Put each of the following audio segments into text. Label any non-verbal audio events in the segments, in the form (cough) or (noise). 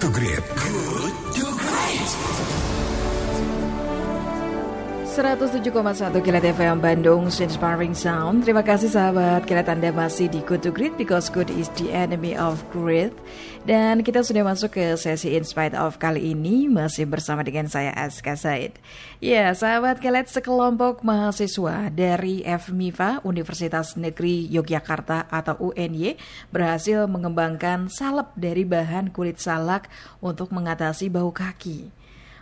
To Great. Good to Great. 107,1 Kilat FM Bandung Inspiring Sound. Terima kasih sahabat. Kilat Anda masih di Good to Great Because good is the enemy of great. Dan kita sudah masuk ke sesi In Spite of kali ini Masih bersama dengan saya Aska Said. Ya sahabat Kilat sekelompok mahasiswa dari FMIFA Universitas Negeri Yogyakarta atau UNY Berhasil mengembangkan salep dari bahan kulit salak Untuk mengatasi bau kaki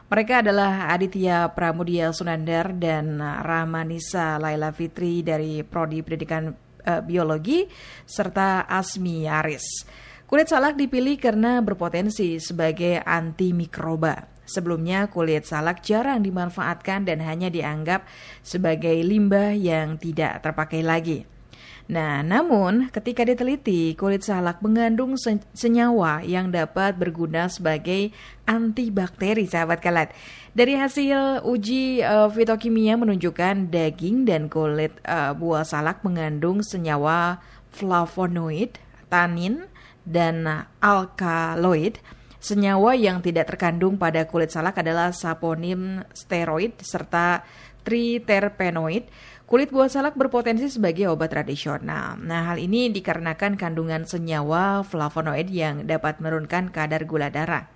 mereka adalah Aditya Pramudia Sunandar dan Rahmanisa Laila Fitri dari Prodi Pendidikan uh, Biologi serta Asmi Aris. Kulit salak dipilih karena berpotensi sebagai antimikroba. Sebelumnya kulit salak jarang dimanfaatkan dan hanya dianggap sebagai limbah yang tidak terpakai lagi. Nah, namun ketika diteliti, kulit salak mengandung senyawa yang dapat berguna sebagai antibakteri, sahabat kalat. Dari hasil uji uh, fitokimia menunjukkan daging dan kulit uh, buah salak mengandung senyawa flavonoid, tanin, dan alkaloid. Senyawa yang tidak terkandung pada kulit salak adalah saponin steroid serta triterpenoid Kulit buah salak berpotensi sebagai obat tradisional. Nah, hal ini dikarenakan kandungan senyawa flavonoid yang dapat menurunkan kadar gula darah.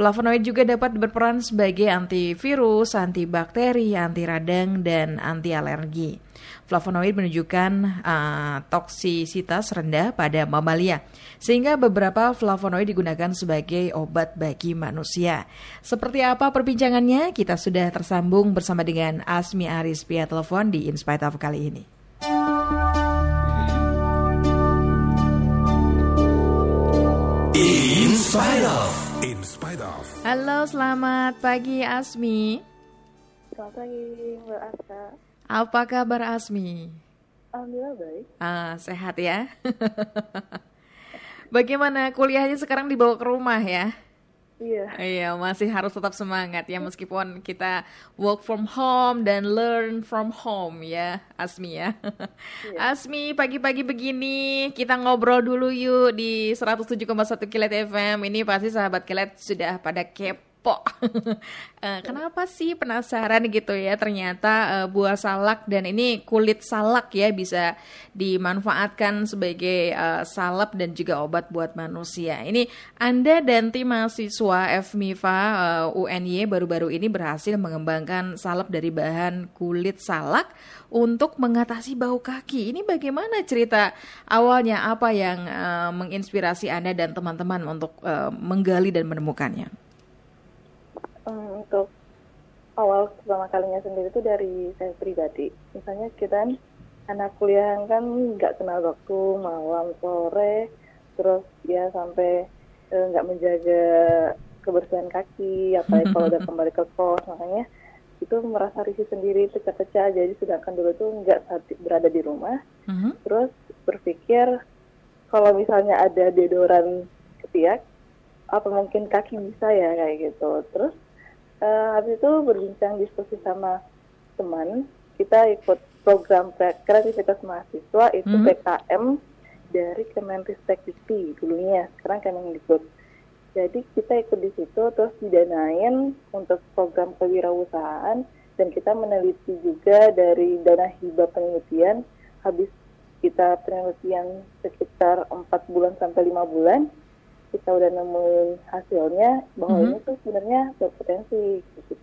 Flavonoid juga dapat berperan sebagai antivirus, antibakteri, anti radang, dan anti alergi. Flavonoid menunjukkan uh, toksisitas rendah pada mamalia, sehingga beberapa flavonoid digunakan sebagai obat bagi manusia. Seperti apa perbincangannya? Kita sudah tersambung bersama dengan Asmi Aris via telepon di Inspite of kali ini. In spite of. In spite of. Halo, selamat pagi Asmi. Selamat pagi Mbak Aska. Apa kabar Asmi? Alhamdulillah baik. Ah, sehat ya. (laughs) Bagaimana kuliahnya sekarang dibawa ke rumah ya? Iya. Iya, masih harus tetap semangat ya meskipun kita work from home dan learn from home ya, Asmi ya. Iya. (laughs) Asmi, pagi-pagi begini kita ngobrol dulu yuk di 107,1 Kilat FM. Ini pasti sahabat Kilat sudah pada kepo po. uh, (laughs) kenapa sih penasaran gitu ya? Ternyata uh, buah salak dan ini kulit salak ya bisa dimanfaatkan sebagai uh, salep dan juga obat buat manusia. Ini Anda dan tim mahasiswa FMIFA uh, UNY baru-baru ini berhasil mengembangkan salep dari bahan kulit salak untuk mengatasi bau kaki. Ini bagaimana cerita awalnya? Apa yang uh, menginspirasi Anda dan teman-teman untuk uh, menggali dan menemukannya? Untuk awal pertama kalinya sendiri itu dari saya pribadi. Misalnya kita kan anak kuliah kan nggak kenal waktu malam sore, terus ya sampai eh, nggak uh, menjaga kebersihan kaki, apalagi kalau udah (laughs) kembali ke kos, makanya itu merasa risih sendiri pecah-pecah. Jadi sedangkan dulu tuh nggak berada di rumah, uh-huh. terus berpikir kalau misalnya ada deodoran ketiak, apa mungkin kaki bisa ya kayak gitu. Terus uh, habis itu berbincang diskusi sama teman kita ikut program kreativitas mahasiswa itu hmm. PKM dari Kemenristek Dikti dulunya. Sekarang Kemendikbud. Jadi kita ikut di situ terus didanain untuk program kewirausahaan dan kita meneliti juga dari dana hibah penelitian. Habis kita penelitian sekitar empat bulan sampai lima bulan kita udah nemuin hasilnya bahwa mm -hmm. ini tuh sebenarnya berpotensi gitu.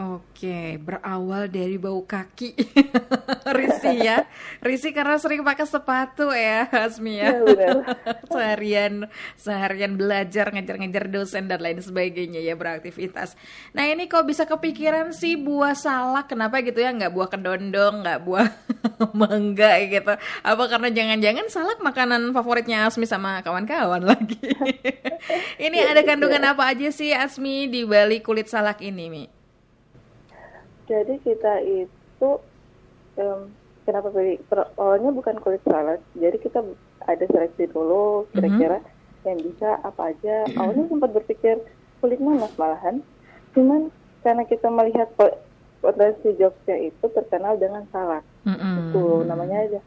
Oke, berawal dari bau kaki, (laughs) risi ya, risi karena sering pakai sepatu ya, Asmi ya. ya (laughs) seharian seharian belajar ngejar-ngejar dosen dan lain sebagainya ya beraktivitas. Nah ini kok bisa kepikiran sih buah salak, kenapa gitu ya? Nggak buah kedondong, nggak buah (laughs) mangga gitu? Apa karena jangan-jangan salak makanan favoritnya Asmi sama kawan-kawan lagi? ini ya, ada kandungan apa aja sih Asmi di balik kulit salak ini, Mi? Jadi kita itu um, kenapa pilih awalnya bukan kulit salak. Jadi kita ada seleksi dulu kira-kira mm-hmm. yang bisa apa aja. Awalnya sempat berpikir kulit nanas malahan. Cuman karena kita melihat potensi Jogja itu terkenal dengan salak. Mm-hmm. Itu namanya aja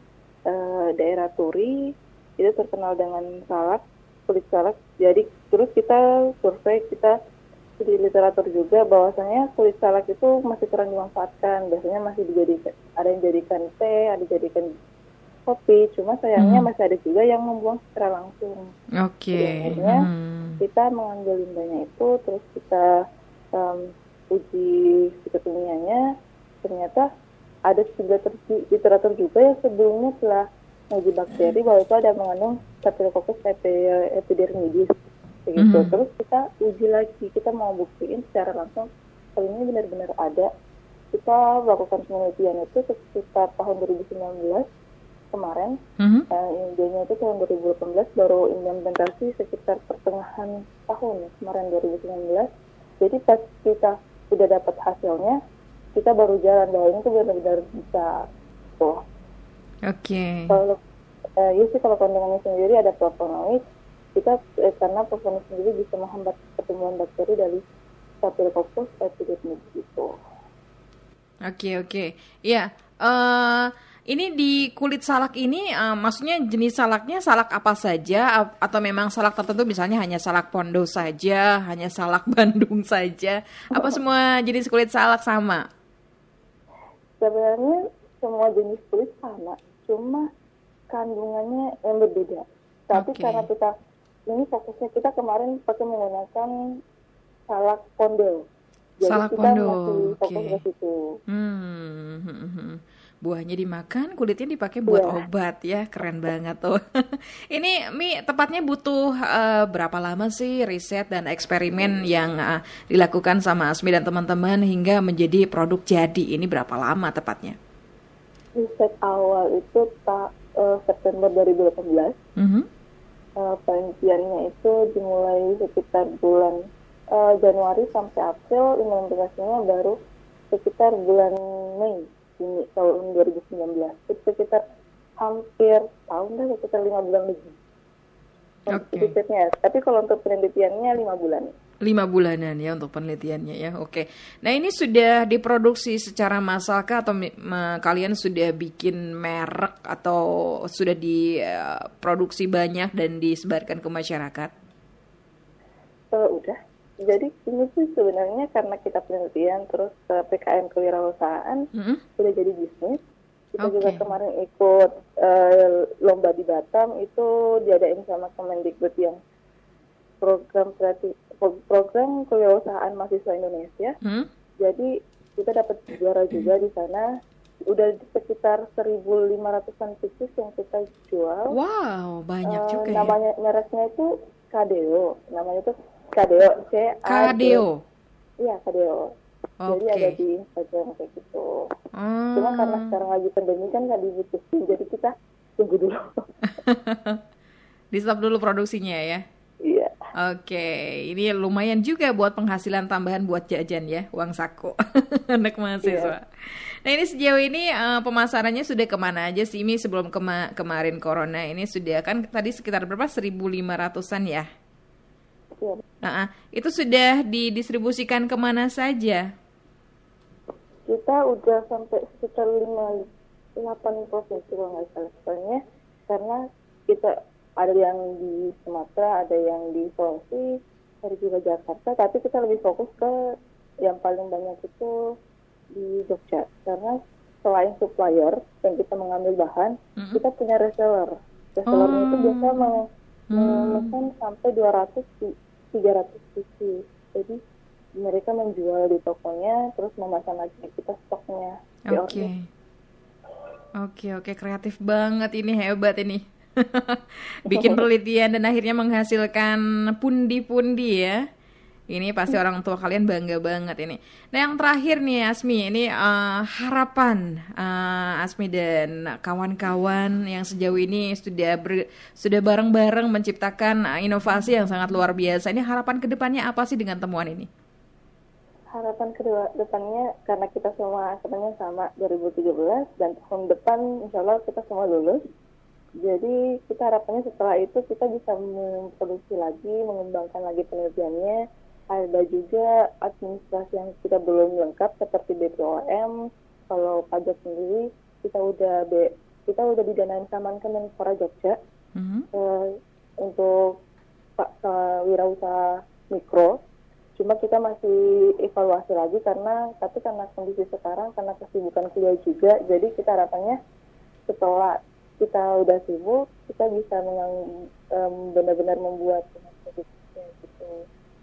uh, daerah Turi itu terkenal dengan salak kulit salak. Jadi terus kita survei kita di literatur juga bahwasanya kulit salak itu masih kurang dimanfaatkan. Biasanya masih dijadikan ada yang jadikan teh, ada yang jadikan kopi. Cuma sayangnya hmm. masih ada juga yang membuang secara langsung. Oke. Okay. hmm. kita mengambil limbahnya itu, terus kita um, uji kekiniannya, ternyata ada literatur, literatur juga yang sebelumnya telah menguji bakteri bahwa itu ada mengandung Staphylococcus epidermidis begitu. Mm -hmm. Terus kita uji lagi, kita mau buktiin secara langsung kalau ini benar-benar ada. Kita melakukan penelitian itu sekitar tahun 2019 kemarin. Mm -hmm. uh, itu tahun 2018 baru implementasi sekitar pertengahan tahun kemarin 2019. Jadi pas kita sudah dapat hasilnya, kita baru jalan bahwa ini tuh benar-benar bisa tuh. Oke. Okay. Kalau uh, ya sih kalau kandungannya sendiri ada flavonoid, kita eh, karena flavonoid sendiri bisa menghambat pertumbuhan bakteri dari Staphylococcus epidermidis itu. Oke okay, oke, okay. ya. Uh, ini di kulit salak ini, uh, maksudnya jenis salaknya salak apa saja atau memang salak tertentu misalnya hanya salak pondo saja, hanya salak (laughs) Bandung saja, apa semua jenis kulit salak sama? Sebenarnya semua jenis kulit sama, cuma kandungannya yang berbeda. Tapi okay. karena kita ini fokusnya kita kemarin pakai menggunakan salak pondo. Jadi salak kita pondo. masih fokus okay. ke situ. Hmm. hmm, hmm, hmm buahnya dimakan, kulitnya dipakai buat yeah. obat ya, keren banget tuh. (laughs) Ini Mi tepatnya butuh uh, berapa lama sih riset dan eksperimen yang uh, dilakukan sama Asmi dan teman-teman hingga menjadi produk jadi? Ini berapa lama tepatnya? Riset awal itu tak uh, September 2018. Mm -hmm. Uh, penelitiannya itu dimulai sekitar bulan uh, Januari sampai April, implementasinya baru sekitar bulan Mei ini tahun 2019 itu sekitar hampir tahun dah sekitar lima bulan lebih Oke. Okay. Tapi kalau untuk penelitiannya lima bulan. Lima bulanan ya untuk penelitiannya ya. Oke. Nah ini sudah diproduksi secara massal kah atau kalian sudah bikin merek atau sudah diproduksi banyak dan disebarkan ke masyarakat? Uh, udah jadi ini tuh sebenarnya karena kita penelitian terus ke PKM kewirausahaan mm-hmm. sudah jadi bisnis. Kita okay. juga kemarin ikut uh, lomba di Batam itu diadain sama Kemendikbud yang program kreatif program kewirausahaan mahasiswa Indonesia. Mm-hmm. Jadi kita dapat juara juga di sana. Udah sekitar 1.500an pieces yang kita jual. Wow, banyak uh, juga. Namanya ya? mereknya itu Kadeo. Namanya itu Kadeo C Kadeo iya Kadeo okay. jadi ada di Instagram kayak gitu hmm. cuma karena sekarang lagi pandemi kan nggak dibutuhin jadi kita tunggu dulu (laughs) di stop dulu produksinya ya. Oke, ini lumayan juga buat penghasilan tambahan buat jajan ya, uang saku (laughs) anak mahasiswa. Iya. Nah ini sejauh ini uh, pemasarannya sudah ke mana aja sih ini sebelum kema kemarin corona ini sudah kan tadi sekitar berapa 1.500an ya? Iya. Uh, itu sudah didistribusikan ke mana saja? Kita udah sampai sekitar lima delapan provinsi kalau nggak salah soalnya karena kita ada yang di Sumatera, ada yang di Sulawesi, ada juga Jakarta, tapi kita lebih fokus ke yang paling banyak itu di Jogja karena selain supplier yang kita mengambil bahan, mm -hmm. kita punya reseller. Reseller oh. itu biasa meng memesan hmm. sampai 200 300 cc jadi mereka menjual di tokonya terus memasang lagi kita stoknya oke oke okay. oke okay, kreatif banget ini hebat ini (laughs) bikin penelitian dan akhirnya menghasilkan pundi-pundi ya ini pasti orang tua kalian bangga banget ini. Nah yang terakhir nih Asmi, ini uh, harapan uh, Asmi dan kawan-kawan yang sejauh ini sudah ber, sudah bareng-bareng menciptakan uh, inovasi yang sangat luar biasa. Ini harapan ke depannya apa sih dengan temuan ini? Harapan ke depannya karena kita semua sebenarnya sama 2017 dan tahun depan insya Allah kita semua lulus. Jadi kita harapannya setelah itu kita bisa memproduksi lagi, mengembangkan lagi penelitiannya, ada juga administrasi yang kita belum lengkap seperti BPOM kalau pajak sendiri kita udah B, kita udah didanain sama Kemenpora Jogja. Mm-hmm. uh, untuk wirausaha mikro. Cuma kita masih evaluasi lagi karena tapi karena kondisi sekarang karena kesibukan kuliah juga jadi kita harapannya setelah kita udah sibuk kita bisa mengang, um, benar-benar membuat gitu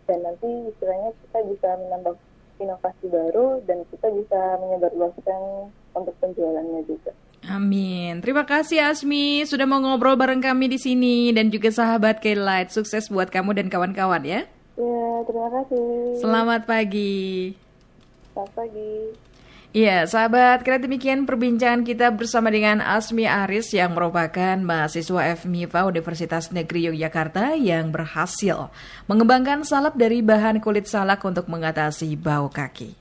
dan nanti istilahnya kita bisa menambah inovasi baru dan kita bisa menyebarluaskan untuk penjualannya juga. Amin. Terima kasih Asmi sudah mau ngobrol bareng kami di sini dan juga sahabat K-Light. Sukses buat kamu dan kawan-kawan ya. Ya, terima kasih. Selamat pagi. Selamat pagi. Iya, sahabat, kira demikian perbincangan kita bersama dengan Asmi Aris yang merupakan mahasiswa FMIPA Universitas Negeri Yogyakarta yang berhasil mengembangkan salep dari bahan kulit salak untuk mengatasi bau kaki.